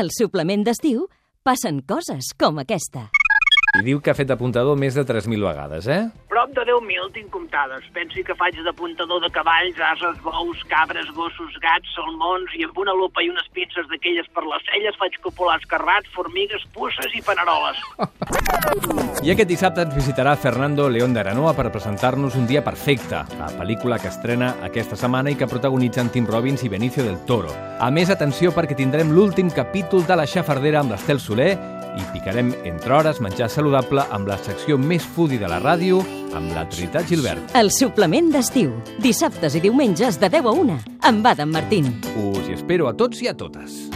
Al suplement d'estiu passen coses com aquesta. I diu que ha fet d'apuntador més de 3.000 vegades, eh? Prop de 10.000 tinc comptades. Pensi que faig d'apuntador de cavalls, ases, bous, cabres, gossos, gats, salmons, i amb una lupa i unes pinces d'aquelles per les celles faig copular escarrats, formigues, puces i paneroles. I aquest dissabte ens visitarà Fernando León de Aranoa per presentar-nos Un dia perfecte, la pel·lícula que estrena aquesta setmana i que protagonitzen Tim Robbins i Benicio del Toro. A més, atenció perquè tindrem l'últim capítol de La xafardera amb l'Estel Soler i picarem entre hores menjar saludable amb la secció més foodie de la ràdio amb la Trinitat Gilbert. El suplement d'estiu. Dissabtes i diumenges de 10 a 1 amb Adam Martín. Us hi espero a tots i a totes.